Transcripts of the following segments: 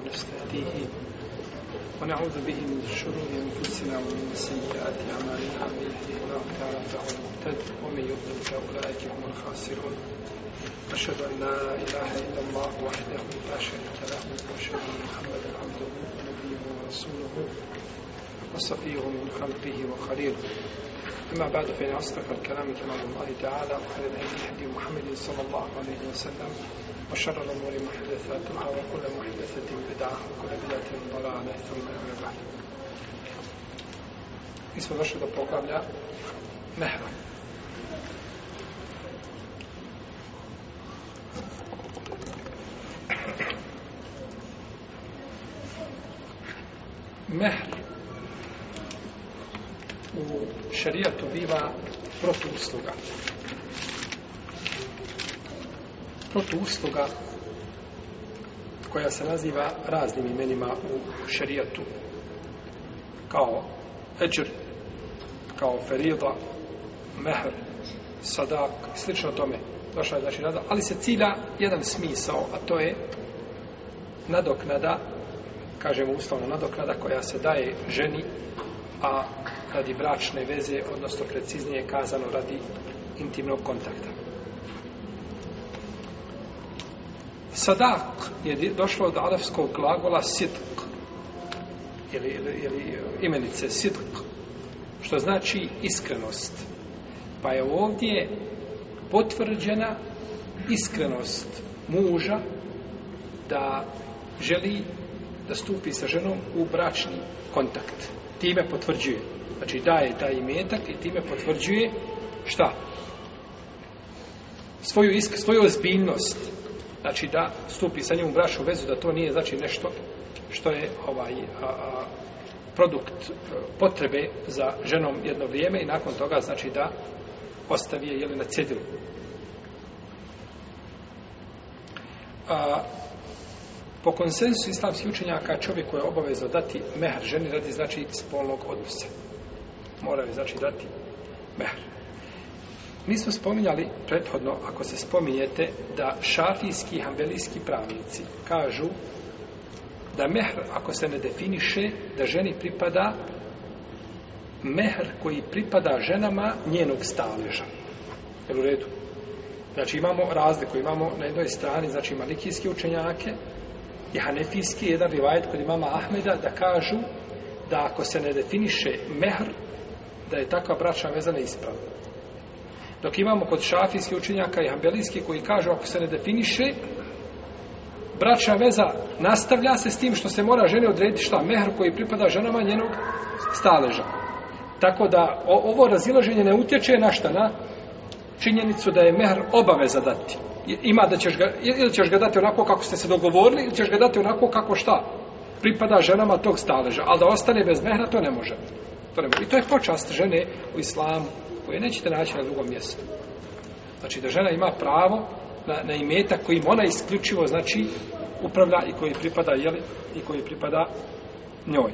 ونستهديه ونعوذ به من شرور أنفسنا ومن سيئات أعمالنا من يهده الله تعالى فهو المهتد ومن يضلل فأولئك هم الخاسرون أشهد أن لا إله إلا الله وحده لا شريك له وأشهد أن محمدا عبده ونبيه ورسوله وصفيه من خلقه وخليله أما بعد فإن أصدق الكلام كلام الله تعالى وخير الهدي هدي محمد صلى الله عليه وسلم وشر الأمور محدثاتها وكل محدثة بدعة وكل بدعة ضلالة ثم أما بعد اسم الرشد البروكام لا نحن mehr u šarijatu biva protiv usluga protu usluga koja se naziva raznim imenima u šerijatu kao eđr, kao ferida, mehr, sadak, slično tome. Došla je znači nada, ali se cilja jedan smisao, a to je nadoknada, kažemo uslovno nadoknada koja se daje ženi, a radi bračne veze, odnosno preciznije kazano radi intimnog kontakta. Sadak je došlo od arapskog glagola sitk. Ili, ili, ili imenice sitk. Što znači iskrenost. Pa je ovdje potvrđena iskrenost muža da želi da stupi sa ženom u bračni kontakt. Time potvrđuje. Znači daje taj imetak i time potvrđuje šta? Svoju, isk, svoju ozbiljnost znači da stupi sa njim u brašu vezu, da to nije znači nešto što je ovaj a, a, produkt a, e, potrebe za ženom jedno vrijeme i nakon toga znači da ostavi je jeli na cedilu. A, po konsensu islamskih učenjaka čovjek koji je obavezno dati mehr ženi radi znači spolnog odnosa. Mora je znači dati mehr. Mi smo spominjali prethodno, ako se spominjete, da šafijski i hambelijski pravnici kažu da mehr, ako se ne definiše, da ženi pripada mehr koji pripada ženama njenog staleža. Jel u redu? Znači imamo razliku, imamo na jednoj strani, znači malikijske učenjake i hanefijski, jedan rivajet kod imama Ahmeda, da kažu da ako se ne definiše mehr, da je takva bračna vezana ispravna. Dok imamo kod šafijskih učinjaka i ambelijskih koji kažu ako se ne definiše, bračna veza nastavlja se s tim što se mora žene odrediti šta mehr koji pripada ženama njenog staleža. Tako da o, ovo razilaženje ne utječe na šta na činjenicu da je mehr obaveza dati. Ima da ćeš ga, ili ćeš ga dati onako kako ste se dogovorili, ili ćeš ga dati onako kako šta pripada ženama tog staleža. Ali da ostane bez mehra, to ne može. To ne može. I to je počast žene u islamu koje nećete naći na drugom mjestu. Znači da žena ima pravo na, na imeta kojim ona isključivo znači upravlja i koji pripada jeli, i koji pripada njoj.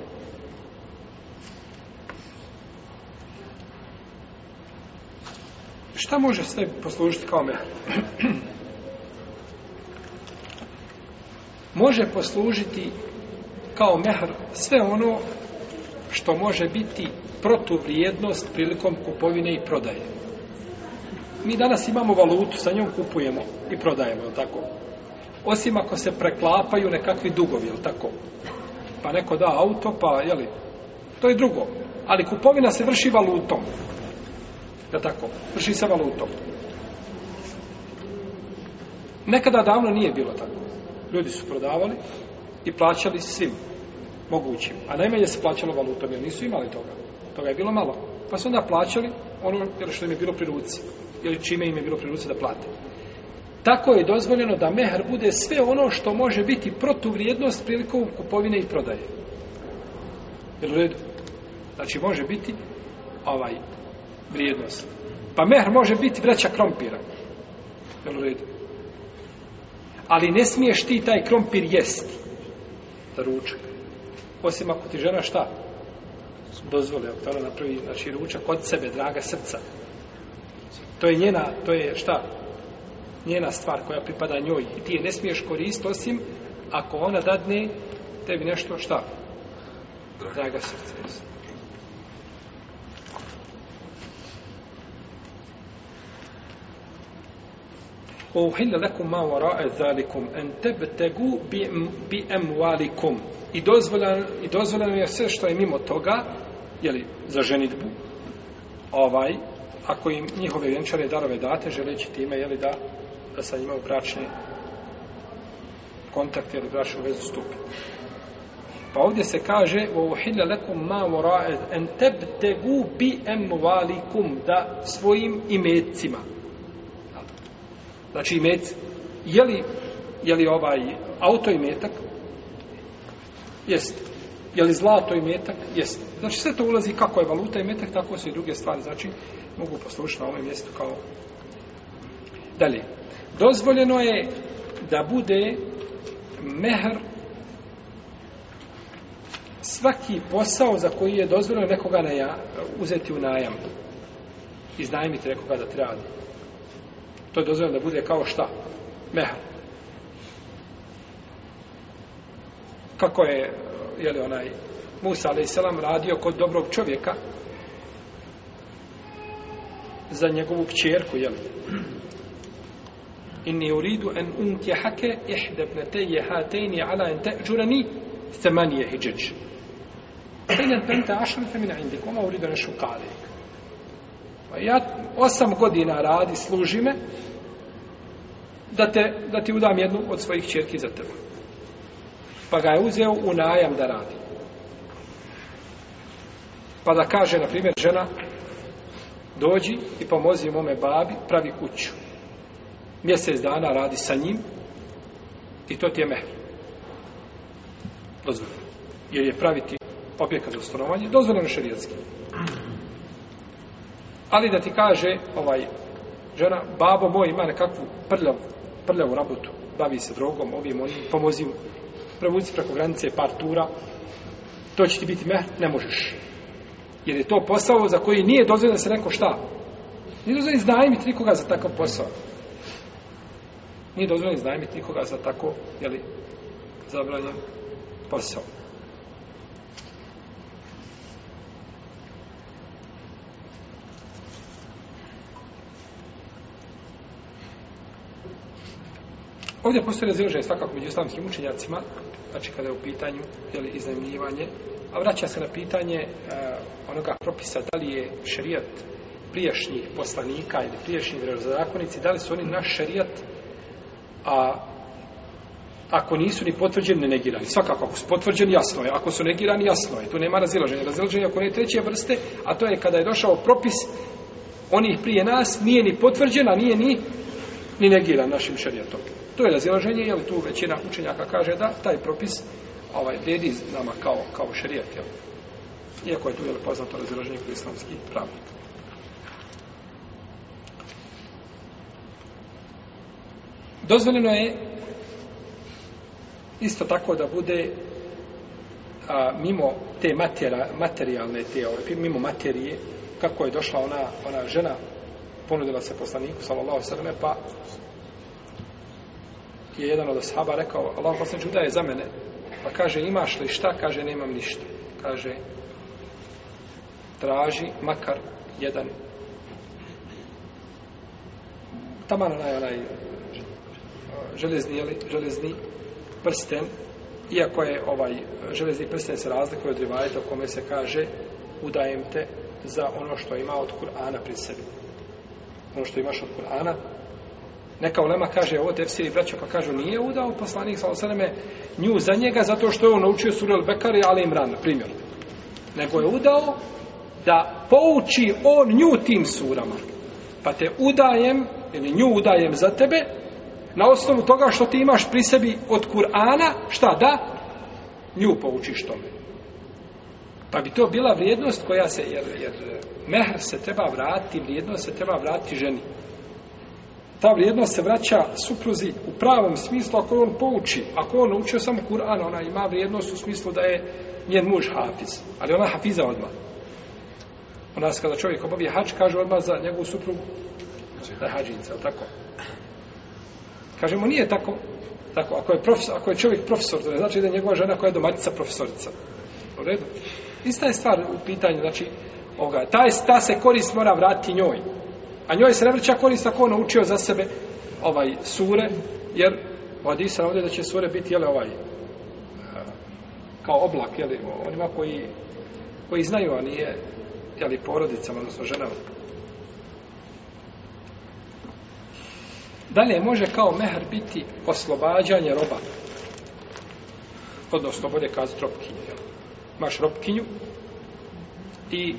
Šta može sve poslužiti kao mehr? može poslužiti kao mehr sve ono što može biti protuvrijednost prilikom kupovine i prodaje. Mi danas imamo valutu, sa njom kupujemo i prodajemo, je tako? Osim ako se preklapaju nekakvi dugovi, je tako? Pa neko da auto, pa, je li? To je drugo. Ali kupovina se vrši valutom. Je tako? Vrši se valutom. Nekada davno nije bilo tako. Ljudi su prodavali i plaćali svim mogućim. A najmanje se plaćalo valutom, jer nisu imali toga toga je bilo malo. Pa su onda plaćali ono što im je bilo pri ruci. Ili čime im je bilo pri ruci da plate. Tako je dozvoljeno da mehr bude sve ono što može biti protuvrijednost prilikom kupovine i prodaje. Jel u redu? Znači može biti ovaj vrijednost. Pa mehr može biti vreća krompira. Jel u redu? Ali ne smiješ ti taj krompir jesti. Za ručak. Osim ako ti žena šta? dozvole, da ona napravi znači, ručak od sebe, draga srca. To je njena, to je šta? Njena stvar koja pripada njoj. I ti je ne smiješ korist, osim ako ona dadne tebi nešto, šta? Draga srca. Uhilla lakum ma wara'a zalikum an tabtagu bi amwalikum. I dozvoljeno je sve što je mimo toga, jeli, za ženitbu, ovaj, ako im njihove vjenčare darove date, želeći time, jeli, da, da sa njima u bračni kontakt, jeli, bračnu vezu stupi. Pa ovdje se kaže, u uhilla lekum ma moraed, en teb tegu bi em valikum, da svojim imecima. Znači, imec, jeli, jeli ovaj auto imetak, jeste, je li zlato i metak? Jeste. Znači sve to ulazi kako je valuta i metak, tako su i druge stvari. Znači mogu poslušati na ovom mjestu kao... Dalje. Dozvoljeno je da bude mehr svaki posao za koji je dozvoljeno nekoga na ja, uzeti u najam. Iznajmiti nekoga da treba. To je dozvoljeno da bude kao šta? Mehr. Kako je je li onaj Musa alaih selam radio kod dobrog čovjeka za njegovu kćerku, je li? Inni uridu en unke hake ihdebne teje hatejni ala en te džurani semanije hijđeđ. Fejnen penta ašan femina indik, oma uridu nešu kalik. Pa ja osam godina radi, služi me, da, te, da ti udam jednu od svojih čerki za tebe pa ga je uzeo u najam da radi. Pa da kaže, na primjer, žena, dođi i pomozi mome babi, pravi kuću. Mjesec dana radi sa njim i to ti je mehr. Dozvoljeno. Jer je praviti objekat za stanovanje, dozvoljeno šarijetski. Ali da ti kaže, ovaj, žena, babo moj ima nekakvu prljavu, prljavu rabotu, bavi se drogom, ovim, onim, pomozi mu prevuci preko granice par tura, to će ti biti mehr, ne možeš. Jer je to posao za koji nije dozvoljeno da se neko šta. Nije dozvoljeno iznajmiti nikoga za takav posao. Nije dozvoljeno iznajmiti nikoga za tako, jeli, zabranjen posao. Ovdje postoje razilaženje svakako među islamskim učenjacima, znači kada je u pitanju jeli, iznajemljivanje, a vraća se na pitanje e, onoga propisa da li je šerijat prijašnjih poslanika ili prijašnjih vjerozakonici, da li su oni naš šerijat, a ako nisu ni potvrđeni, ne negirani. Svakako, ako su potvrđeni, jasno je. Ako su negirani, jasno je. Tu nema razilaženja. Razilaženje ako ne treće vrste, a to je kada je došao propis onih prije nas, nije ni potvrđena, nije ni, ni negiran našim šerijatom. To je razilaženje, jel tu većina učenjaka kaže da taj propis ovaj vredi nama kao, kao šarijet, jel? Iako je tu, jel, poznato razilaženje kod islamski pravnik. Dozvoljeno je isto tako da bude a, mimo te matera, materijalne te, mimo materije, kako je došla ona, ona žena, ponudila se poslaniku, sallallahu sallam, pa je jedan od ashaba rekao, Allah poslije čuda je za mene. Pa kaže, imaš li šta? Kaže, nemam ništa. Kaže, traži makar jedan. Taman onaj, onaj železni, jeli, železni prsten, iako je ovaj železni prsten se razlikuje od rivajeta u kome se kaže, udajem te za ono što ima od Kur'ana pri sebi. Ono što imaš od Kur'ana Neka ulema kaže ovo tefsir i braćo pa kažu nije udao poslanik sa osaneme nju za njega zato što je on naučio suru El Bekari Ali Imran, primjer. Nego je udao da pouči on nju tim surama. Pa te udajem, ili nju udajem za tebe, na osnovu toga što ti imaš pri sebi od Kur'ana, šta da? Nju poučiš tome. Pa bi to bila vrijednost koja se, jer, jer eh, mehr se treba vratiti, vrijednost se treba vratiti ženi ta vrijednost se vraća supruzi u pravom smislu ako on pouči, ako on naučio samo Kur'an, ona ima vrijednost u smislu da je njen muž hafiz, ali ona hafiza odmah. U nas kada čovjek obavi hač, kaže odmah za njegovu suprugu da je hađinca, ali tako? Kažemo, nije tako. Tako, ako je, profesor, ako je čovjek profesor, to ne znači da je njegova žena koja je domaćica profesorica. U redu? Ista je stvar u pitanju, znači, ovoga, ta, je, ta se korist mora vratiti njoj. A njoj se ne vrća korist ako on naučio za sebe ovaj sure, jer vodi se ovdje da će sure biti, jel, ovaj, eh, kao oblak, jel, onima koji, koji znaju, a nije, jel, porodicama, odnosno ženama. Dalje, može kao mehar biti oslobađanje roba, odnosno, bolje kazati, robkinje, jel. Imaš robkinju i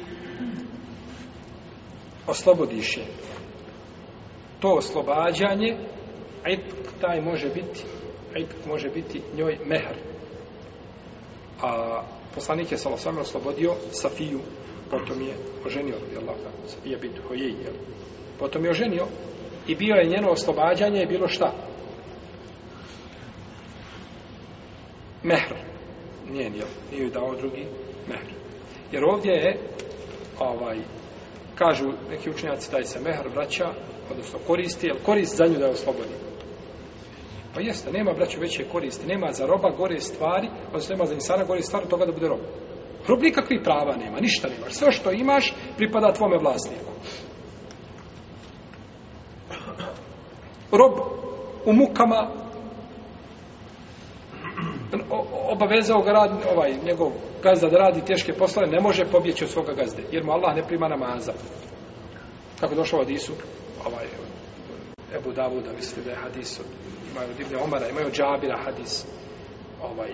oslobodiš je. To oslobađanje, ajtk taj može biti, ajtk može biti njoj mehr. A poslanik je salosavno oslobodio Safiju, potom je oženio, radi Allah, Safija bin Hojej, jel? Potom je oženio i bio je njeno oslobađanje i bilo šta? Mehr. Nije, jel? Nije dao drugi mehr. Jer ovdje je ovaj, kažu neki učenjaci taj se mehar vraća, odnosno koristi, jel korist za nju da je oslobodi? Pa jeste, nema braću veće koristi, nema za roba gore stvari, odnosno nema za insana gore stvari, toga da bude rob. Rob nikakvih prava nema, ništa nema. Sve što imaš pripada tvome vlasniku. Rob u mukama obavezao ga rad, ovaj, njegov gazda da radi teške poslove, ne može pobjeći od svoga gazde, jer mu Allah ne prima namaza. Kako je došlo od Isu, ovaj, Ebu Davuda, mislite da je hadis od, imaju od Ibne Omara, imaju Džabira hadis, ovaj,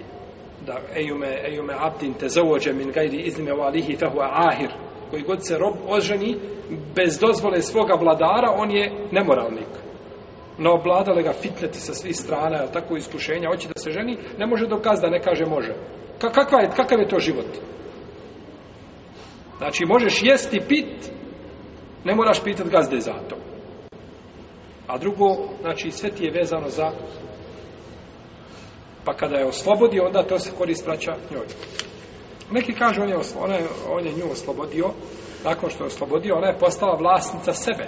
da ejume, ejume abdin te zauđe min gajri iznime o alihi fehu ahir, koji god se rob oženi bez dozvole svoga vladara, on je nemoralnik. No obladale ga fitneti sa svih strana, tako iskušenja, hoće da se ženi, ne može dokaz da ne kaže može kakva je, kakav je to život? Znači, možeš jesti pit, ne moraš pitati gazde za to. A drugo, znači, sve ti je vezano za... Pa kada je oslobodio, onda to se korist vraća njoj. Neki kažu, on je, ona je, on je nju oslobodio, nakon što je oslobodio, ona je postala vlasnica sebe.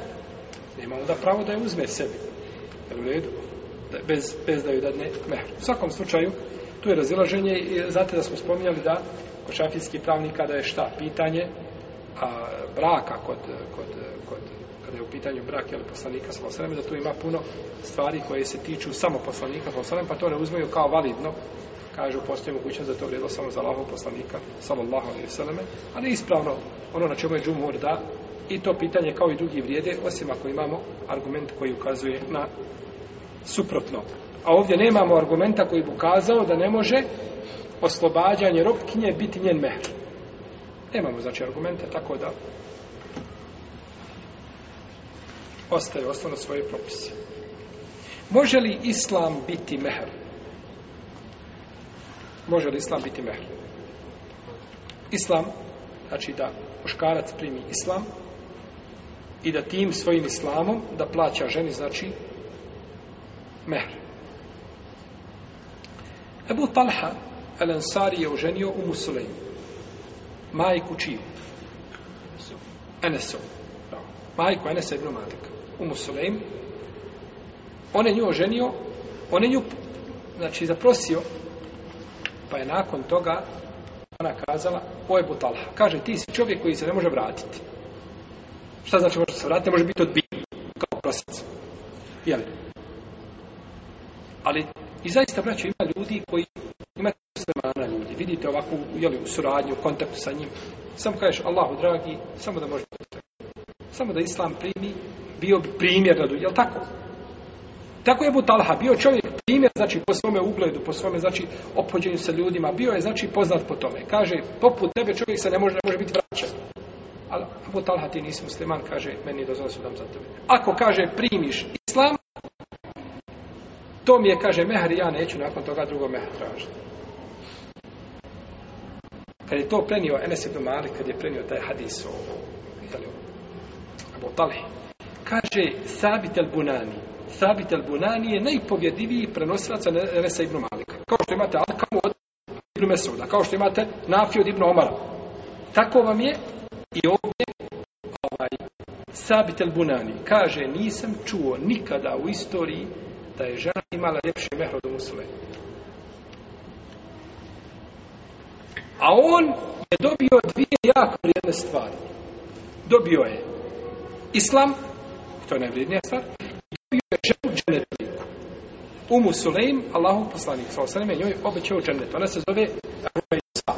Nema onda pravo da je uzme sebi. Jel u redu? Bez, bez da ju dadne mehru. U svakom slučaju, tu je razilaženje, znate da smo spominjali da kod šafijskih pravnika da je šta pitanje a braka kod, kod, kod kada je u pitanju brak ili poslanika sa osrem, da tu ima puno stvari koje se tiču samo poslanika sa osrem, pa to ne uzmeju kao validno, kažu postoje mogućnost da to vrijedilo samo za lahom poslanika sallallahu alaihi sallame, ali ispravno ono na čemu je džumur da i to pitanje kao i drugi vrijede, osim ako imamo argument koji ukazuje na suprotno. A ovdje nemamo argumenta koji bi ukazao da ne može oslobađanje robkinje biti njen mehr. Nemamo znači argumenta, tako da ostaje osnovno svoje propise. Može li islam biti mehr? Može li islam biti mehr? Islam, znači da muškarac primi islam i da tim svojim islamom da plaća ženi, znači mehr. Ebu Talha El Ansari je oženio u Musulej majku čiju Enesov majku Enesa ibn Matek u Musulej on je nju oženio on je nju znači zaprosio pa je nakon toga ona kazala o Ebu Talha kaže ti si čovjek koji se ne može vratiti šta znači može se vratiti može biti odbijen kao prosjec jel ali I zaista, braćo, ima ljudi koji imate muslimana ljudi. Vidite ovakvu, jel, u suradnju, u kontaktu sa njim. Samo kažeš, Allahu, dragi, samo da može Samo da Islam primi, bio bi primjer da je tako? Tako je Butalha, bio čovjek primjer, znači, po svome ugledu, po svome, znači, opođenju sa ljudima, bio je, znači, poznat po tome. Kaže, poput tebe čovjek se ne može, ne može biti vraćan. Ali Abu Talha, ti nisi musliman, kaže, meni je dozvan sudam za tebe. Ako, kaže, primiš Islam, To mi je, kaže, mehar ja neću nakon toga drugo mehar tražiti. Kad je to prenio Enes ibn Malik, kad je prenio taj hadis o, o, o Talhi, kaže Sabit al Bunani. Sabit al Bunani je najpovjedljiviji prenosilac Enesa ibn Malika. Kao što imate Alkamu od ibn Mesuda, kao što imate Nafi od ibn Omara. Tako vam je i ovdje ovaj, Sabit al Bunani. Kaže, nisam čuo nikada u istoriji da je žena imala ljepši mehr od muslima. A on je dobio dvije jako vrijedne stvari. Dobio je islam, to je najvrijednija stvar, dobio je ženu dženetliku. Umu Suleim, Allahu poslanik, sa osaneme, njoj obećao dženet. Ona se zove Rumeisa,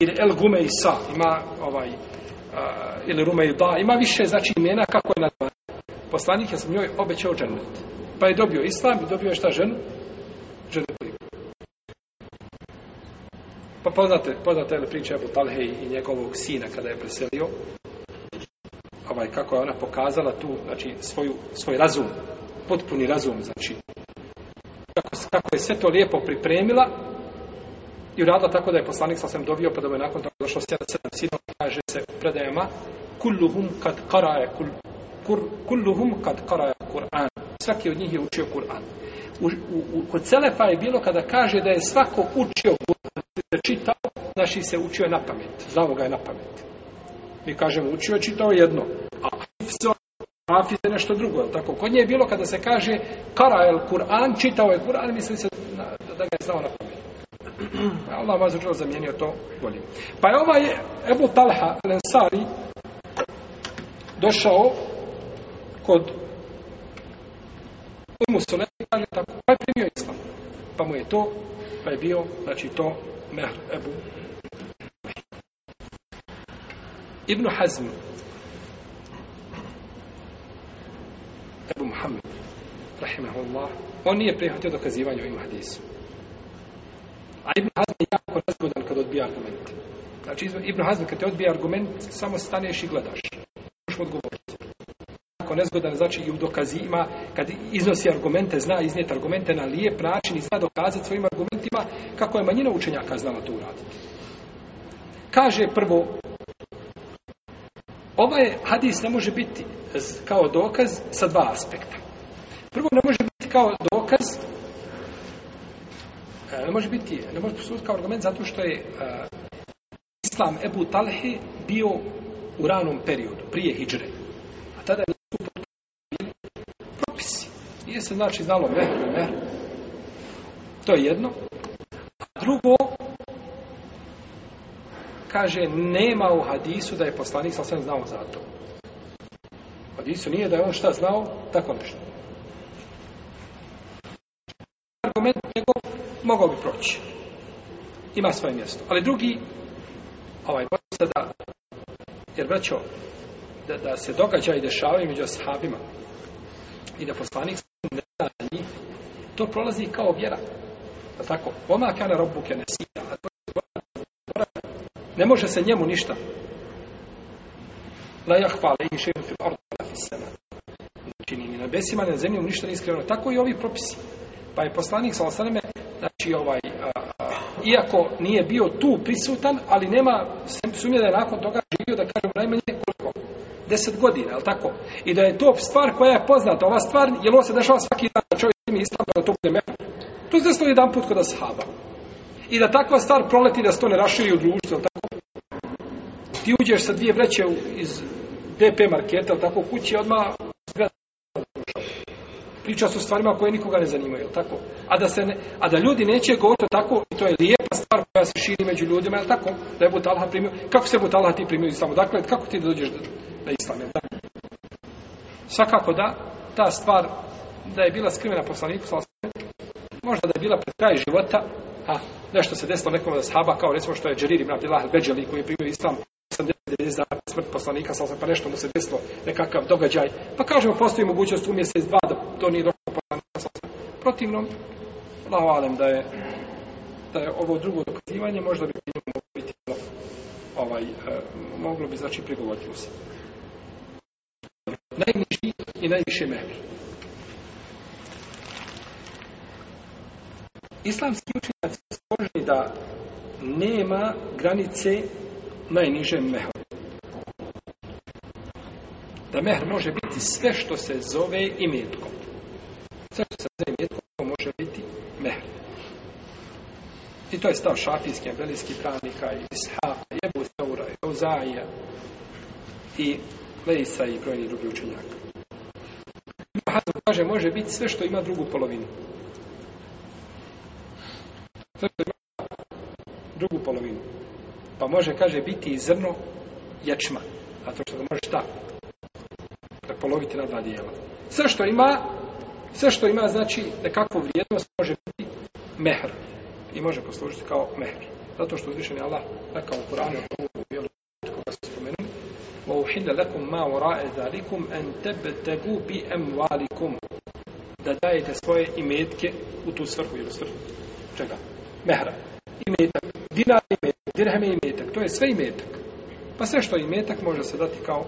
ili El Gumeisa, ima ovaj, uh, ili Rumeida, ima više znači imena kako je nazvan. Poslanik je sam njoj obećao dženet. Pa je dobio islam i dobio je šta ženu? Ženu koliko. Pa poznate, poznate je priča Ebu Talhe i njegovog sina kada je preselio. Ovaj, kako je ona pokazala tu, znači, svoju, svoj razum, potpuni razum, znači, kako, kako je sve to lijepo pripremila i uradila tako da je poslanik sasvim dobio, pa da je nakon toga došlo sjedan sedam sinova, kaže se u predajama, kulluhum kad karaje kulluhum kur, kulluhum kad karaja Kur'an. Svaki od njih je učio Kur'an. U, u, u, kod Selefa je bilo kada kaže da je svako učio Kur'an, da čitao, znači se učio je na pamet. Znao ga je na pamet. Mi kažemo učio je čitao jedno. A Hafiz je nešto drugo, je tako? Kod nje je bilo kada se kaže kara el Kur'an, čitao je Kur'an, misli se na, da ga je znao na pamet. Allah vas učeo zamijenio to bolje. Pa je ovaj Ebu Talha, Lensari, došao kod Umu Sulejmana tako pa je primio islam. Pa mu je to, pa je bio, znači to, Mehr Ebu. Ibn Hazm. Ebu Muhammed. Rahimahullah. On nije prihvatio dokazivanje ovim hadisu. A Ibn Hazm je jako razgodan kad odbija argument. Znači, Ibn Hazm, kad te odbija argument, samo staneš i gledaš. Možeš odgovoriti jako nezgodan, znači i u dokazima, kad iznosi argumente, zna iznijeti argumente na lijep način i zna dokazati svojim argumentima kako je manjina učenjaka znala to uraditi. Kaže prvo, ovaj hadis ne može biti kao dokaz sa dva aspekta. Prvo, ne može biti kao dokaz e, ne može biti, ne može poslužiti kao argument zato što je uh, Islam Ebu Talhe bio u ranom periodu, prije Hidžre. A tada je propisi. Nije se znači znalo mehr, mehr. To je jedno. A drugo, kaže, nema u hadisu da je poslanik sasvim znao za to. U hadisu nije da je on šta znao, tako nešto. Argument nego mogao bi proći. Ima svoje mjesto. Ali drugi, ovaj, bojim se da, jer braćo, da, da se događa i dešava i među sahabima, i da poslanik ne zna njih, to prolazi kao vjera. Da tako, oma kana robu kene sija, a to je gora, ne može se njemu ništa. La ja hvala i še fil ordu la fisena. Znači, ni na besima, ni na zemlji, ništa ne iskreno. Tako i ovi propisi. Pa je poslanik, sa osaneme, znači, ovaj, a, a, iako nije bio tu prisutan, ali nema sumnje da je nakon toga živio da kaže deset godina, je tako? I da je to stvar koja je poznata, ova stvar, je li ovo se dešava svaki dan čovjek ime islam, to bude mehra? To se desilo jedan put kod ashaba. I da takva stvar proleti, da se to ne raširi u društvu, je tako? Ti uđeš sa dvije vreće iz DP marketa, je tako, kući je odmah priča su stvarima koje nikoga ne zanimaju, tako? A da, se ne, a da ljudi neće govoriti tako, to je lijep, stvar koja se širi među ljudima, je li tako? Da je Butalha primio, kako se Butalha ti primio islamu? Dakle, kako ti dođeš da, da islam, je tako? Svakako da, ta stvar, da je bila skrivena poslaniku, možda da je bila pred kraj života, a nešto se desilo nekom od sahaba, kao recimo što je Džerir ibn Abdillah al-Beđeli koji je primio islam, 80 dana smrt poslanika, sa pa nešto mu se desilo, nekakav događaj. Pa kažemo, postoji mogućnost u mjesec, dva, da to nije došlo poslanika, sa Protivnom, Allah da je da je ovo drugo dokazivanje možda bi bilo biti ovaj, e, moglo bi znači prigovoriti se. Najniži i najviše mehri. Islamski učinac složi da nema granice najniže mehri. Da mehr može biti sve što se zove imetkom. Sve što se zove imetkom može biti mehri. I to je stav šafijski, abelijski pravnika, ishaka, jebu seura, euzaija i lejsa i brojni drugi učenjak. Ibn kaže, može biti sve što ima drugu polovinu. Sve što ima drugu polovinu. Pa može, kaže, biti i zrno ječma. A to što ga može šta? Da poloviti na dva dijela. Sve što ima, sve što ima, znači, nekakvu vrijednost, može biti mehr i može poslužiti kao mehr. Zato što uzvišen je Allah rekao u Kur'anu وَوْحِلَ لَكُمْ مَا وَرَاءَ ذَلِكُمْ أَنْ تَبْتَغُوا بِأَمْوَالِكُمْ da dajete svoje imetke u tu svrhu, ili svrhu čega? Mehra. Imetak. Dinar imetak. Dirhem je imetak. To je sve imetak. Pa sve što je imetak može se dati kao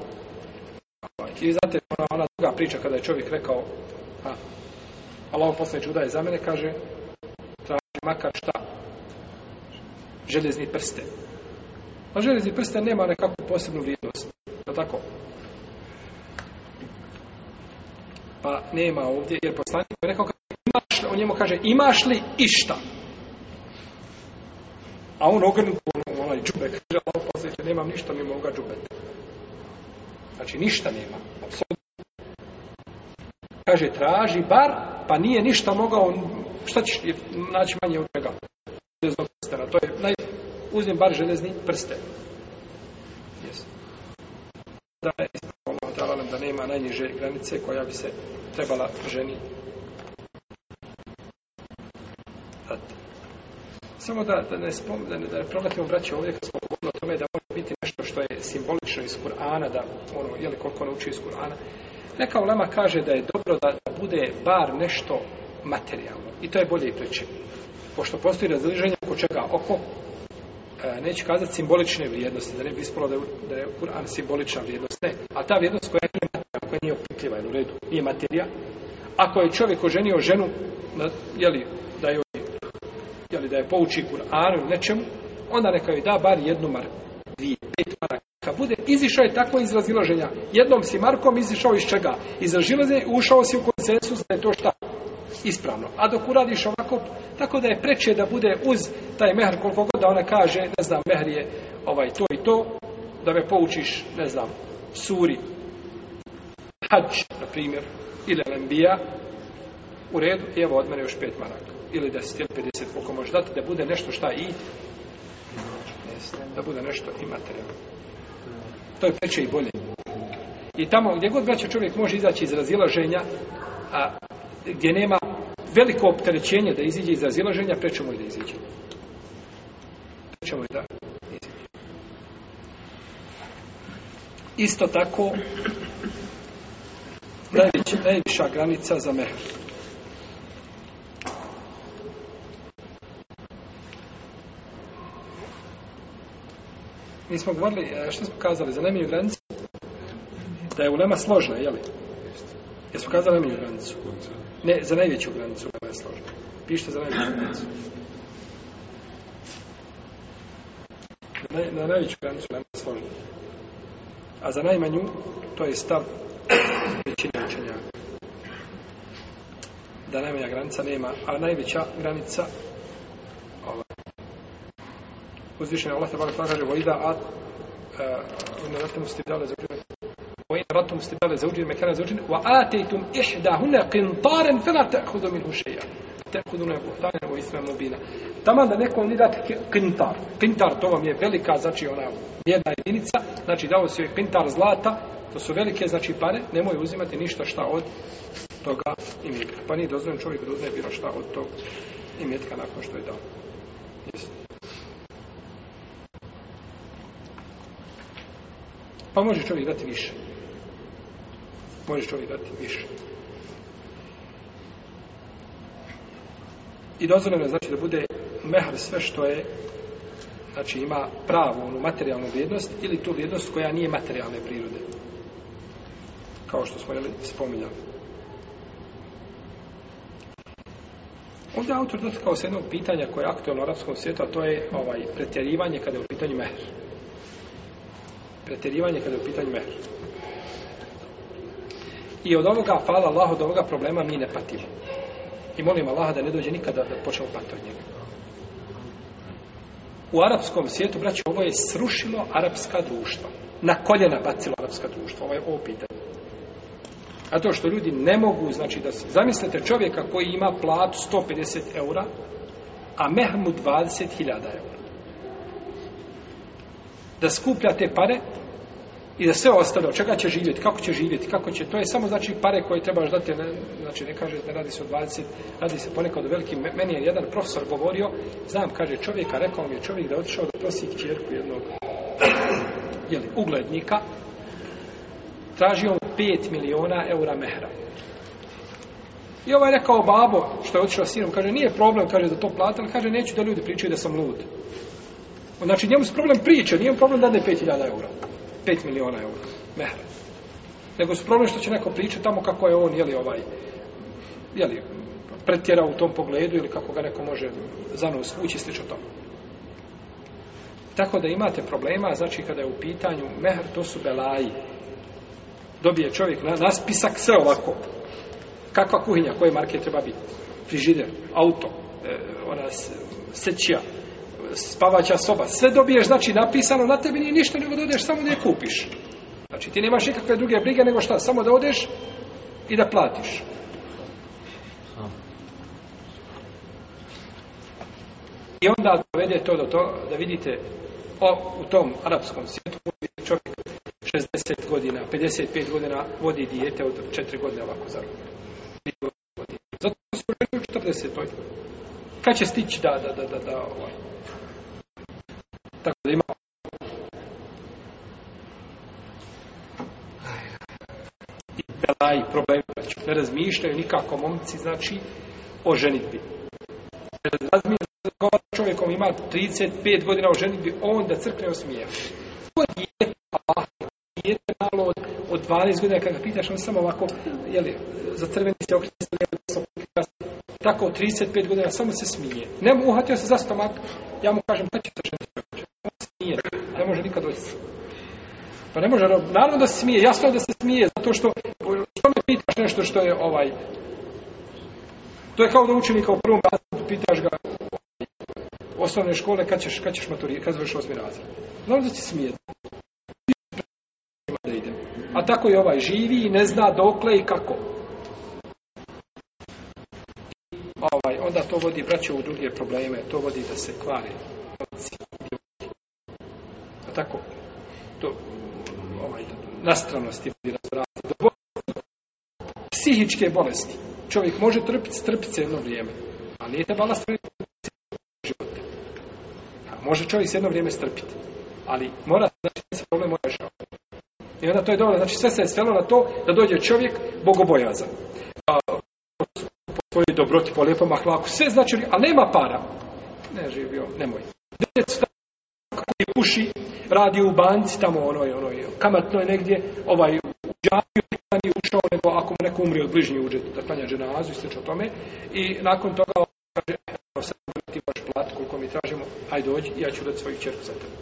ovaj, i znate ona, ona druga priča kada je čovjek rekao a, Allah posle čuda je za mene, kaže makar šta? Železni prste. A pa železni prste nema nekakvu posebnu vrijednost. Je tako? Pa nema ovdje, jer poslanik je rekao, imaš li, on njemu kaže, imaš li išta? A on ogrnut ono, u onaj džubek, kaže, ovo poslanik, nemam ništa mimo ovoga džubeta. Znači, ništa nema. Apsolutno. Kaže, traži bar, pa nije ništa mogao šta ćeš ti naći manje od njega? Železnog prstena. To je naj... Uzmem bar železni prsten. Yes. Da je ispravljeno da, da nema najniže granice koja bi se trebala ženi dati. Samo da, da ne spomenem, da ne promatimo braće ovdje kad smo govorili o tome da može biti nešto što je simbolično iz Kur'ana, da ono, je li koliko nauči ono iz Kur'ana. Neka Ulema kaže da je dobro da bude bar nešto materijalno. I to je bolje i preće. Pošto postoji razliženje oko čega oko, e, neću kazati simbolične vrijednosti, da ne bi ispalo da je, da je Kur'an simbolična vrijednost, ne. A ta vrijednost koja je materijal, koja nije opetljiva, u redu, nije materija. Ako je čovjek oženio ženu, na, jeli, da joj, jeli, da je pouči Kur'an ili nečemu, onda neka joj da bar jednu mar, dvije, pet maraka. bude, izišao je tako iz razilaženja. Jednom si markom izišao iz čega? Iz razilaženja ušao si u konsensus da je to šta? ispravno. A dok uradiš ovako, tako da je preče da bude uz taj mehr koliko god da ona kaže, ne znam, mehr je ovaj, to i to, da me poučiš, ne znam, suri, hađ, na primjer, ili lembija, u redu, evo od mene još pet maraka, ili deset, ili pedeset, koliko možeš dati, da bude nešto šta i, da bude nešto i materijalno. To je preče i bolje. I tamo gdje god braća čovjek može izaći iz razilaženja, a gdje nema veliko opterećenje da iziđe iz razilaženja, prećemo i da iziđe. Prećemo i da iziđe. Isto tako, najveć, najviša granica za mehr. Mi smo govorili, što smo kazali, za najmiju granicu, da je ulema složna, jel' Jesmo kazali najmanju granicu? Ne, za najveću granicu koja je složba. Pišite za najveću granicu. Na, na najveću granicu nema složba. A za najmanju, to je stav većine učenja. Da najmanja granica nema, a najveća granica uzvišenja Allah te barak kaže vojda a uh, eh, u nevratnosti dale za koji ratom ste dali za uđenje, mekana za uđenje, wa ateitum ihdahuna qintaren fela ta'khudu minhu shay'a. Ta'khudu na qintaren wa isma mubina. Tama da neko ne date qintar. Qintar to vam je velika znači ona jedna jedinica, znači dao se je qintar zlata, to su velike znači pare, ne moje uzimati ništa šta od toga i mi. Pa ni dozvoljen čovjek da uzme bilo šta od tog imetka nakon što je dao. Jesi. Pa može čovjek dati više može čovjek dati više. I dozvoljeno je znači da bude mehar sve što je znači ima pravu onu materijalnu vrijednost ili tu vrijednost koja nije materijalne prirode. Kao što smo jeli spominjali. Ovdje autor dotakao se jednog pitanja koje je aktualno u arapskom svijetu, a to je ovaj, pretjerivanje kada je u pitanju mehr. Pretjerivanje kada je u pitanju mehr. I od onoga, hvala Allah, od ovoga problema mi ne patimo. I molim Allah da ne dođe nikada da počnemo pati od njega. U arapskom svijetu, braći, ovo je srušilo arapska društva. Na koljena bacilo arapska društva. Ovo je ovo pitanje. A to što ljudi ne mogu, znači da se... Zamislite čovjeka koji ima platu 150 eura, a mehmu 20.000 eura. Da skupljate pare, i da sve ostane, od čega će živjeti, kako će živjeti, kako će, to je samo znači pare koje trebaš dati, ne, znači ne kaže da radi se od 20, radi se ponekad od velikim, meni je jedan profesor govorio, znam, kaže čovjeka, rekao mi je čovjek da je otišao da prosi čerku jednog jeli, uglednika, tražio 5 miliona eura mehra. I ovaj rekao babo, što je otišao sinom, kaže, nije problem, kaže, da to plati, ali kaže, neću da ljudi pričaju da sam lud. Znači, njemu se problem priča, nije problem da ne 5000 eura. 5 miliona eura mehra. Nego su problem što će neko pričati tamo kako je on, jeli ovaj, jeli, pretjera u tom pogledu ili kako ga neko može za nos ući, slično tomu. Tako da imate problema, znači kada je u pitanju mehr, to su belaji. Dobije čovjek na naspisak sve ovako. Kakva kuhinja, koje marke treba biti? Frižider, auto, e, ona sečija, spavaća soba, sve dobiješ, znači napisano, na tebi nije ništa, nego da odeš samo da je kupiš. Znači ti nemaš nikakve druge brige nego šta, samo da odeš i da platiš. I onda dovede to do to, da vidite o, u tom arapskom svijetu čovjek 60 godina, 55 godina vodi dijete od 4 godine ovako za Zato su u 40. Kad će stići da, da, da, da, da, ovaj, tako da ima i belaj problem ne razmišljaju nikako momci znači o ženitbi razmišljaju čovjekom ima 35 godina o ženitbi on da crkne osmije to je dijete malo od, od 12 godina kada pitaš on samo ovako jeli, za crveni se okreni tako 35 godina samo se smije. Ne uhatio se za stomak, ja mu kažem, pa ćete ženiti. Pa ne može, ono, naravno da se smije, jasno da se smije, zato što, što me pitaš nešto što je ovaj, to je kao da učenika u prvom razredu, pitaš ga ovaj, osnovne škole, kad ćeš, kad ćeš maturije, kad zoveš osmi razred. Naravno da se smije, da ide. A tako i ovaj živi i ne zna dokle i kako. Ovaj, onda to vodi, braće, u druge probleme, to vodi da se kvare. A tako, to, nastranosti ili razvrati do bolesti. Psihičke bolesti. Čovjek može trpiti, strpiti se jedno vrijeme. A nije treba nastaviti života. A može čovjek se jedno vrijeme strpiti. Ali mora znači da se problem mora žao. I onda to je dovoljno. Znači sve se je svelo na to da dođe čovjek bogobojazan. A, pa, po svojoj dobroti, po lijepom ahlaku. Sve znači, a nema para. Ne živio, nemoj. Gdje su ovaj puši, radi u banci, tamo ono je, ono je, kamatno je negdje, ovaj, u džaviju, nije ušao, nego ako mu neko umri od bližnje uđe, da klanja dženazu i sliče o tome, i nakon toga kaže, evo sad ti baš plat koliko mi tražimo, hajde dođi, ja ću dati svoju čerku za tebe.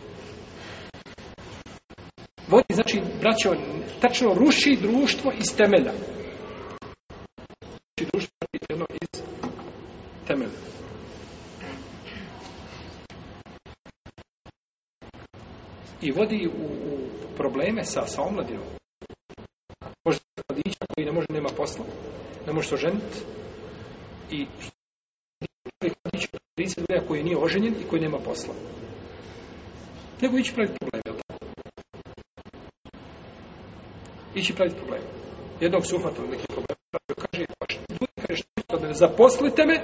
Vodi, znači, braćo, tačno ruši društvo iz temelja. i vodi u, u probleme sa, sa omladinom. Može se vodića koji ne može, nema posla, ne može se oženiti i čovjek vodića 32 koji nije oženjen i koji nema posla. Nego ići praviti probleme, jel tako? Ići praviti probleme. Jednog su uhvatili neki problem, kaže, pa što je, kaže, što je, zaposlite me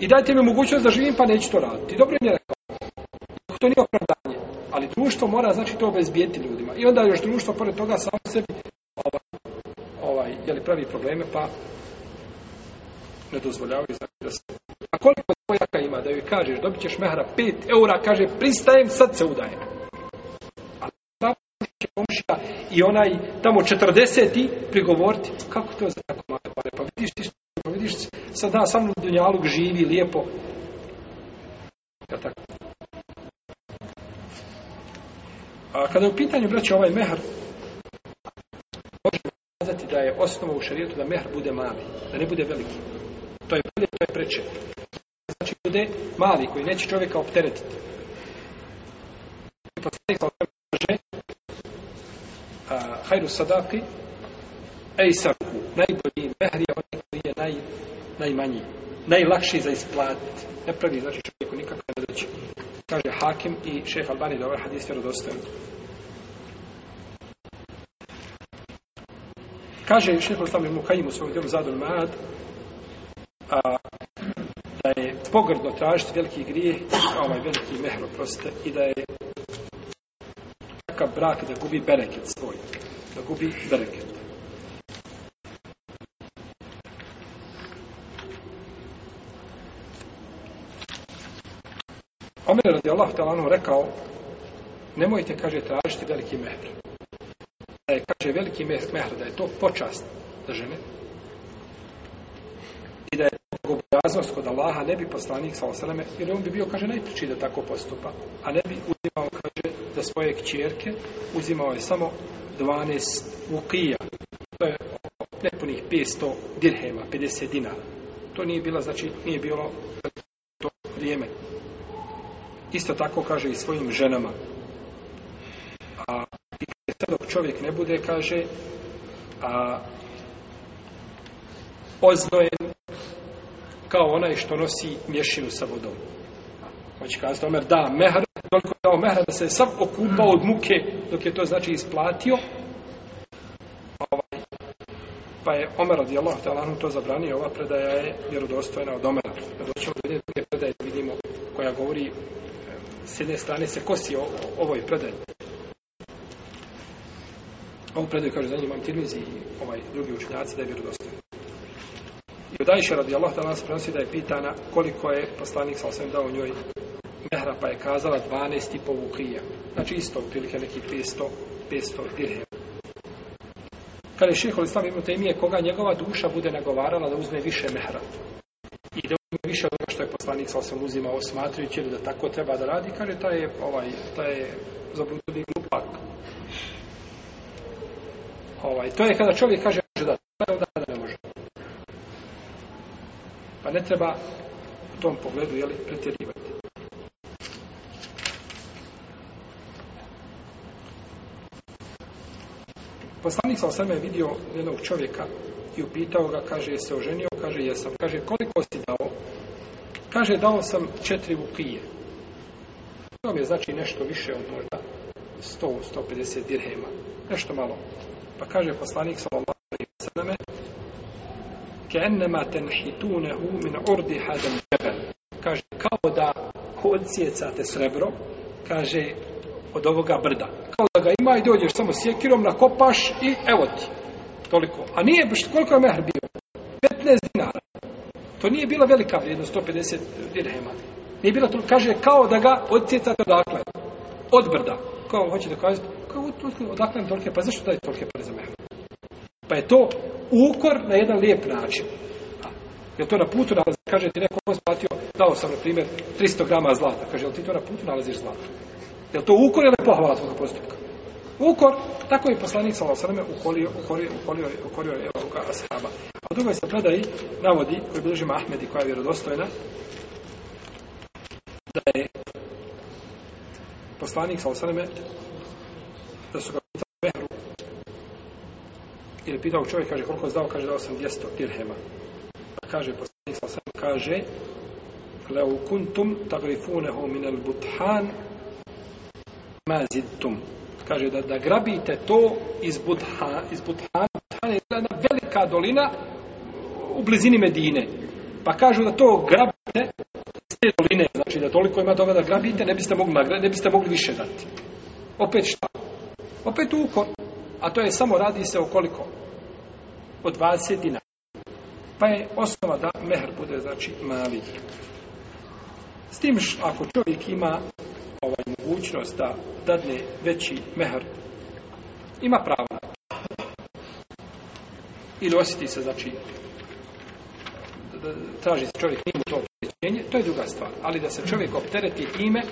i dajte mi mogućnost da živim, pa neću to raditi. Dobro im je rekao. To nije opravo. Društvo mora znači to obezbijeti ljudima. I onda još društvo pored toga samo sebi ovaj, ovaj jeli pravi probleme pa ne dozvoljavaju znači da se a koliko dvojaka ima da joj kažeš dobit ćeš mehra 5 eura kaže pristajem sad se udajem a tamo i onaj tamo 40 prigovoriti kako to za tako male pare pa vidiš ti što pa vidiš sad da sam dunjalog živi lijepo kada je u pitanju, braće, ovaj mehr, možemo kazati da je osnova u šarijetu da mehr bude mali, da ne bude veliki. To je bolje, to je preče. Znači, bude mali, koji neće čovjeka opteretiti. I poslanik sa ovom kaže, hajru sadaki, ej sarku, najbolji mehr je onaj koji je naj, najmanji, najlakši za isplatiti. Ne pravi, znači, čovjeku nikakve reći. Kaže hakim i šeha Albani, da ovaj hadis je rodostojen. Kaže šeho Islame Mukajim u svojom djelu Zadun Mad a, da je pogrdno tražiti veliki grijeh kao ovaj veliki mehro proste i da je takav brak da gubi bereket svoj. Da gubi bereket. Omer radi Allah talanu rekao nemojte, kaže, tražiti veliki mehro da je, kaže, veliki mehr, da je to počast za žene i da je bogobojaznost kod Allaha, ne bi poslanik sa osaleme, jer on bi bio, kaže, najpriči da tako postupa, a ne bi uzimao, kaže, za svoje kćerke, uzimao je samo 12 ukija, to je nepunih 500 dirhema, 50 dinara. To nije bila, znači, nije bilo to vrijeme. Isto tako kaže i svojim ženama, čovjek ne bude, kaže, a, oznojen kao onaj što nosi mješinu sa vodom. Hoće kazati, Omer, da, mehr, toliko dao mehr, da se sam okupao od muke, dok je to znači isplatio, ovaj, pa je Omer od Jeloh, te Allah to zabrani, ova predaja je vjerodostojna od Omera. Kad doćemo vidjeti druge predaje, vidimo koja govori s jedne strane se kosi o, o ovoj predaji. Ovo predaju kaže za njim Amtirmizi i ovaj drugi učenjaci da je vjerodostojan. I od Ajše radi Allah danas prenosi da je pitana koliko je poslanik sa osvijem dao njoj mehra pa je kazala 12 i pol ukrija. Znači isto u prilike neki 500, 500 dirhev. Kad je šeho l'Islam ibn Taymije koga njegova duša bude nagovarala da uzme više mehra. I da uzme više od što je poslanik sa osvijem uzimao smatrujući da tako treba da radi, kaže ta je, ovaj, ta je zabludnik ovaj, to je kada čovjek kaže može da, da, da ne može. Pa ne treba u tom pogledu jeli, pretjerivati. Poslanik sa osame je vidio jednog čovjeka i upitao ga, kaže, se oženio? Kaže, jesam. Kaže, koliko si dao? Kaže, dao sam četiri vukije. To je znači nešto više od možda 100-150 dirhema. Nešto malo. Pa kaže poslanik sallallahu alejhi ve selleme: "Kenema tenhitunehu min urdi hada jebel." Kaže kao da odsjecate srebro, kaže od ovoga brda. Kao da ga ima i dođeš samo sjekirom, nakopaš i evo ti. Toliko. A nije, koliko je mehr bio? 15 dinara. To nije bila velika vrijednost, 150 dirhema. Nije bila to, kaže, kao da ga odsjecate odakle? Od brda. Kao hoće da kazati? Kao to su odakle nam tolike pare, zašto daje tolike pare za mehanu? Pa je to ukor na jedan lijep način. Je to na putu nalazi? Kaže ti neko ko spatio, dao sam na primjer 300 grama zlata. Kaže, jel ti to na putu nalaziš zlata? Je to ukor ili pohvala tvojeg postupka? Ukor, tako je poslanik sa Osrame ukorio, ukorio, ukorio, ukorio, ukorio, ukorio, ukorio Ashaba. A u drugoj se predaji navodi, koji bilježi Mahmedi, koja je vjerodostojna, da je poslanik sa Osrame da su ga pitali mehru. Ili pitao čovjek, kaže, koliko zdao, kaže, dao sam 200 dirhema. Pa kaže, poslanik sa sam kaže, leo kuntum tagrifuneho minel budhan mazidtum. Kaže, da, da grabite to iz budha, iz budhan, budhan je jedna velika dolina u blizini Medine. Pa kažu da to grabite iz te doline, znači da toliko ima toga da grabite, ne biste mogli, ne biste mogli više dati. Opet šta? Opet ukor, a to je samo radi se o koliko? O 20 dinara. Pa je osnova da mehr bude, znači, mali. S tim š, ako čovjek ima ovaj mogućnost da dadne veći mehr, ima pravo na to. Ili osjeti se, znači, da, da, traži se čovjek njim to opterećenje, to je druga stvar. Ali da se čovjek optereti ime,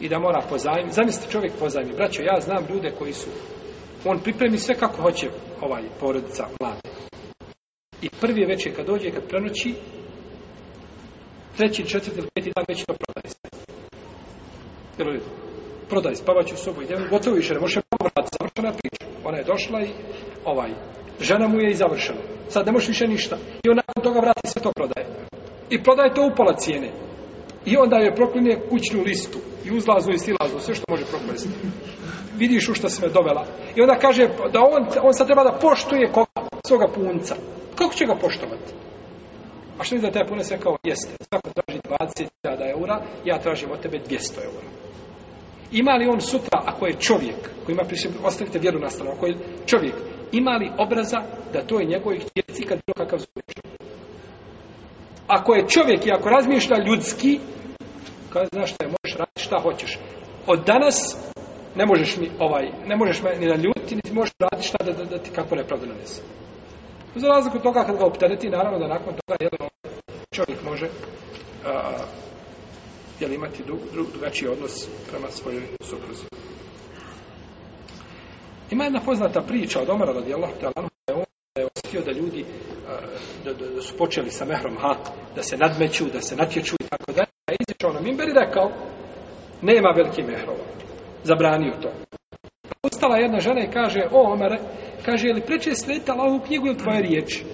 i da mora pozajmi. Zamislite čovjek pozajmi. Braćo, ja znam ljude koji su on pripremi sve kako hoće ovaj porodica mlade. I prvi je večer kad dođe, kad prenoći, treći, četvrti ili peti dan već to prodaje sve. Jel uvijek? Prodaje, spavaći u sobu, idem, gotovo više, ne može pravo vrati, završena priča. Ona je došla i ovaj, žena mu je i završena. Sad ne može više ništa. I on nakon toga vrati sve to prodaje. I prodaje to upala cijene. I onda je proklinje kućnu listu i uzlaznu i silaznu, sve što može proklesti. Vidiš u što se me dovela. I onda kaže da on, on sad treba da poštuje koga, svoga punca. Kako će ga poštovati? A što je za taj punac rekao, jeste, svako traži 20.000 eura, ja tražim od tebe 200 eura. Ima li on sutra, ako je čovjek, koji ima prišljiv, ostavite vjeru na stranu, ako je čovjek, ima li obraza da to je njegovih čirci kad bilo kakav zvuči? ako je čovjek i ako razmišlja ljudski, kao znaš šta je, možeš raditi šta hoćeš. Od danas ne možeš mi ovaj, ne možeš me ni da ljuti, niti možeš raditi šta da, da, da ti kako nepravda nanese. Za razliku toga kad ga opterati, naravno da nakon toga jel, čovjek može uh, jel, imati drug, drug, drugačiji odnos prema svojoj supruzi. Ima jedna poznata priča od Omara radijallahu ta'ala, da je on da je osjetio da ljudi da, da, da su počeli sa mehrom, ha, da se nadmeću, da se natječu i tako dalje. A izišao na Mimber i rekao, nema veliki mehrova. Zabranio to. Ustala jedna žena i kaže, o, Omare, kaže, je li preče sletala ovu knjigu ili tvoje riječi?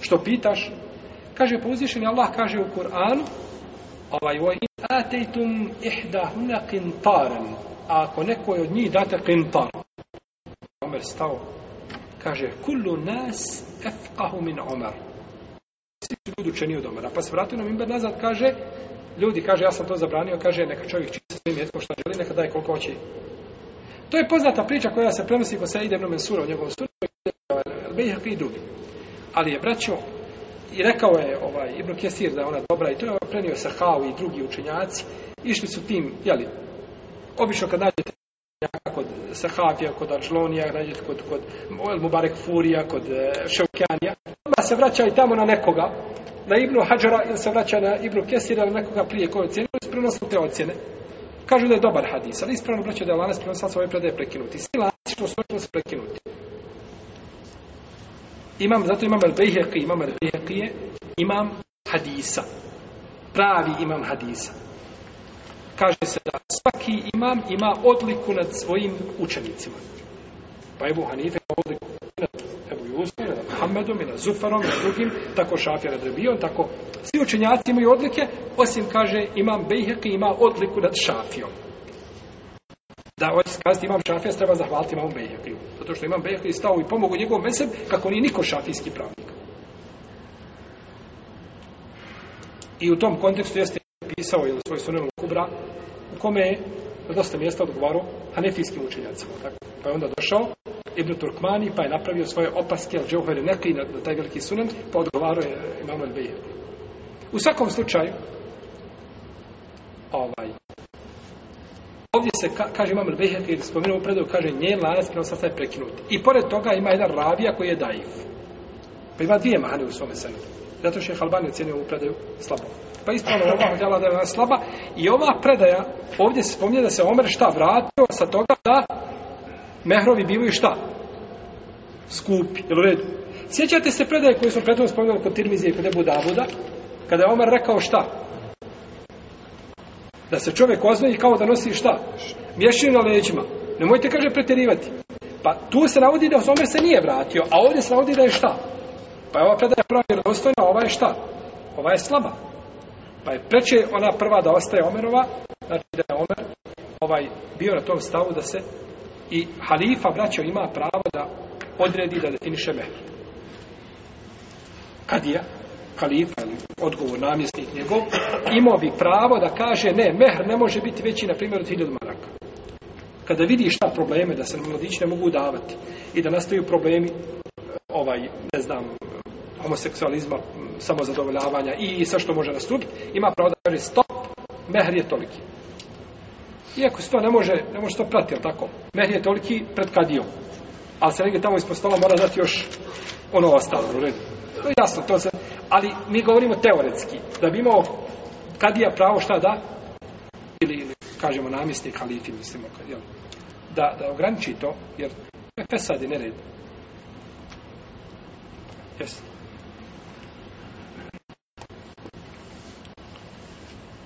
Što pitaš? Kaže, po pa uzvišenju Allah kaže u Kur'anu, ovaj, ovaj, in atejtum ihda huna kintaren, a ako nekoj od njih date kintar. Omer stao kaže kullu nas afqahu min Umar. Svi su ljudi učeniji od Umara. Pa se vratio na minber nazad, kaže, ljudi, kaže, ja sam to zabranio, kaže, neka čovjek čini sa svim jetkom što želi, neka daje koliko hoće. To je poznata priča koja se prenosi kod Saide ibn Mansura, u njegovom suru, Bejhaq i drugi. Ali je braćo, i rekao je ovaj, Ibn Kesir da je ona dobra, i to je prenio Sahao i drugi učenjaci, išli su tim, jeli, obično kad nađe Sahabija, kod Arđlonija, kod, kod, kod Mubarek Furija, kod e, Ševkjanija. Onda se vraća i tamo na nekoga, na Ibnu Hadžara ili se vraća na Ibnu Kesira ili nekoga prije koje ocjene, isprenosno te ocjene. Kažu da je dobar hadis, ali ispravno vraća da je lanas prenosno svoje predaje prekinuti. Svi lanas što su vraćali prekinuti. Imam, zato imam al-Bihaqi, imam al-Bihaqi je imam hadisa. Pravi imam hadisa kaže se da svaki imam ima odliku nad svojim učenicima. Pa Ebu Hanife ima odliku nad Ebu Jusmi, nad Muhammedom i nad Zufarom i drugim, tako Šafjara Drebion, tako svi učenjaci imaju odlike, osim kaže imam Bejheki ima odliku nad Šafijom. Da, ovdje se kazati imam Šafija, treba zahvaliti imam Bejheki. Zato što imam Bejheki stao i pomogu njegovom mesem, kako nije niko šafijski pravnik. I u tom kontekstu jeste napisao je u svoj sunenu Kubra, u kome je na dosta mjesta odgovaro hanefijskim učenjacima. Tako. Pa je onda došao Ibn Turkmani, pa je napravio svoje opaske, al džauhere neki na, na taj veliki sunen, pa odgovaro je imam al -Bihari. U svakom slučaju, ovaj, ovdje se ka, kaže imam al Bejheti, jer spominu u predaju, kaže nje lanac prema sastaje prekinuti. I pored toga ima jedan ravija koji je daiv. Pa ima dvije mahane u svome senu. Zato što je Halban je cijenio u predaju slabo. Pa ispravno ova djela da je ona slaba. I ova predaja, ovdje se spominje da se Omer šta vratio sa toga da mehrovi bili šta? Skupi, jel u redu? Sjećate se predaje koje smo predavno spominjali kod Tirmizije i kod Ebu Davuda, kada je Omer rekao šta? Da se čovjek ozvoji kao da nosi šta? Mješćinu na leđima. Nemojte, kaže, pretjerivati. Pa tu se navodi da Omer se nije vratio, a ovdje se navodi da je šta? Pa je ova predaja prava vjerovostojna, a ova je šta? Ova je slaba. Pa je preče ona prva da ostaje Omerova, znači da je Omer ovaj, bio na tom stavu da se i halifa, braćo, ima pravo da odredi, da definiše mehr. Kad je halifa, odgovor namjesnik njegov, imao bi pravo da kaže, ne, mehr ne može biti veći, na primjer, od hiljad maraka. Kada vidi šta probleme, da se mladić ne mogu davati i da nastaju problemi, ovaj, ne znam, homoseksualizma, samozadovoljavanja i, i sve što može nastupiti, ima pravo da kaže stop, mehr je toliki. Iako se to ne može, ne može to pratiti, tako? Mehr je toliki pred kadijom. Ali se negdje tamo ispod stola mora dati još ono ostalo, u redu. No, jasno, to se... Ali mi govorimo teoretski. Da bi imao kadija pravo šta da? Ili, ili kažemo namjesni kalifi, mislimo, jel? Da, da ograniči to, jer to je fesad i nered. Jesi.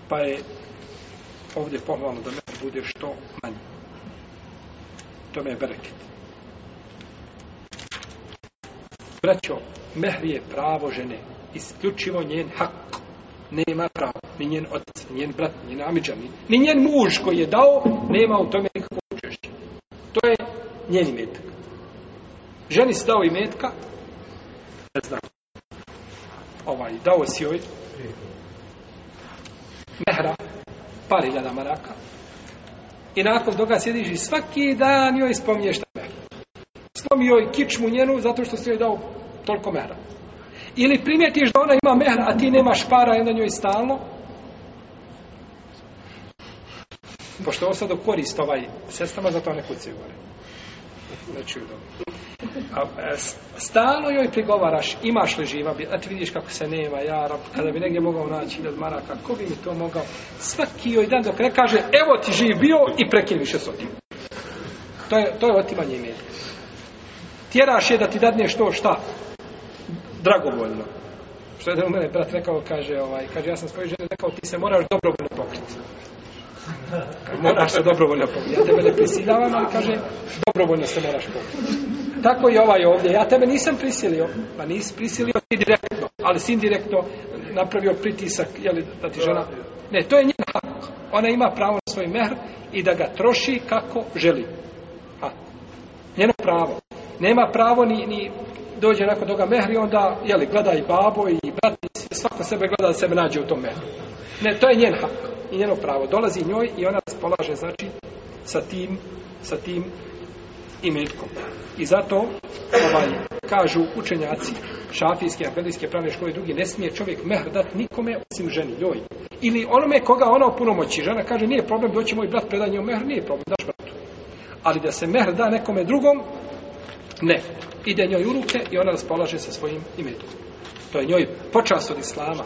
pa je ovdje pohvalno da meni bude što manje. To me je bereket. Braćo, mehri je pravo žene, isključivo njen hak. Nema pravo, ni njen otac, ni njen brat, ni njen amiđa, ni, ni njen muž koji je dao, nema u tome nikakvo učešće. To je njen imetak. Ženi se dao imetka, ne znam, ovaj, dao si joj, mehra, par iljada maraka, i nakon toga sjediš i svaki dan joj spominješ šta mehra. Slomi joj kičmu njenu zato što si joj dao toliko mehra. Ili primjetiš da ona ima mehra, a ti nemaš para i onda njoj stalno, pošto je ovo sad u korist ovaj sestama, zato ne kuci gore. Neću joj dobro. A, e, stalno joj prigovaraš, imaš li živa, a ti vidiš kako se nema, ja, kada bi negdje mogao naći od maraka, ko bi mi to mogao? Svaki joj dan dok ne kaže, evo ti živ bio i prekini više To je, to je otimanje imenja. Tjeraš je da ti dadne što šta? Dragovoljno. Što je da u mene brat rekao, kaže, ovaj, kaže, ja sam svoj žene rekao, ti se moraš dobrovoljno pokriti. Moraš se dobrovoljno pokriti. Ja tebe ne prisiljavam, ali kaže, dobrovoljno se moraš pokriti. Tako i ovaj ovdje. Ja tebe nisam prisilio. Pa nisi prisilio ti direktno, ali si indirektno napravio pritisak, jeli, da ti žena... Ne, to je njen hak. Ona ima pravo na svoj mehr i da ga troši kako želi. Ha. Njeno pravo. Nema pravo ni, ni dođe nakon toga mehr i onda, jeli, gleda i babo i brat, svako sebe gleda da sebe nađe u tom mehru. Ne, to je njen hak i njeno pravo. Dolazi njoj i ona spolaže, znači, sa tim, sa tim i metkom. I zato ovaj, kažu učenjaci šafijske, akvedijske pravne škole i drugi, ne smije čovjek mehr dat nikome osim ženi, joj. Ili onome koga ona opunomoći. Žena kaže, nije problem, doći moj brat predanje o mehr, nije problem, daš bratu. Ali da se mehr da nekome drugom, ne. Ide njoj u ruke i ona raspolaže sa svojim imetom. To je njoj počast od islama.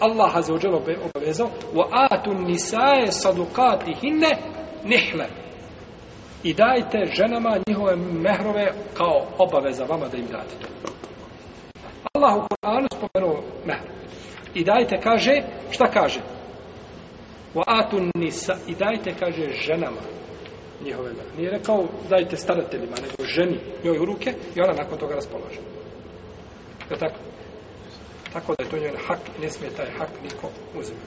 Allah za uđelo obavezao, wa atun nisaje sadukatihine nihlem i dajte ženama njihove mehrove kao obaveza vama da im date to. Allah u Koranu spomenuo mehru. I dajte, kaže, šta kaže? Wa atun nisa. I dajte, kaže, ženama njihove mehru. Nije rekao, dajte starateljima, nego ženi njoj u ruke i ona nakon toga raspolaže. Je tako? Tako da je to njen hak, ne smije taj hak niko uzimati.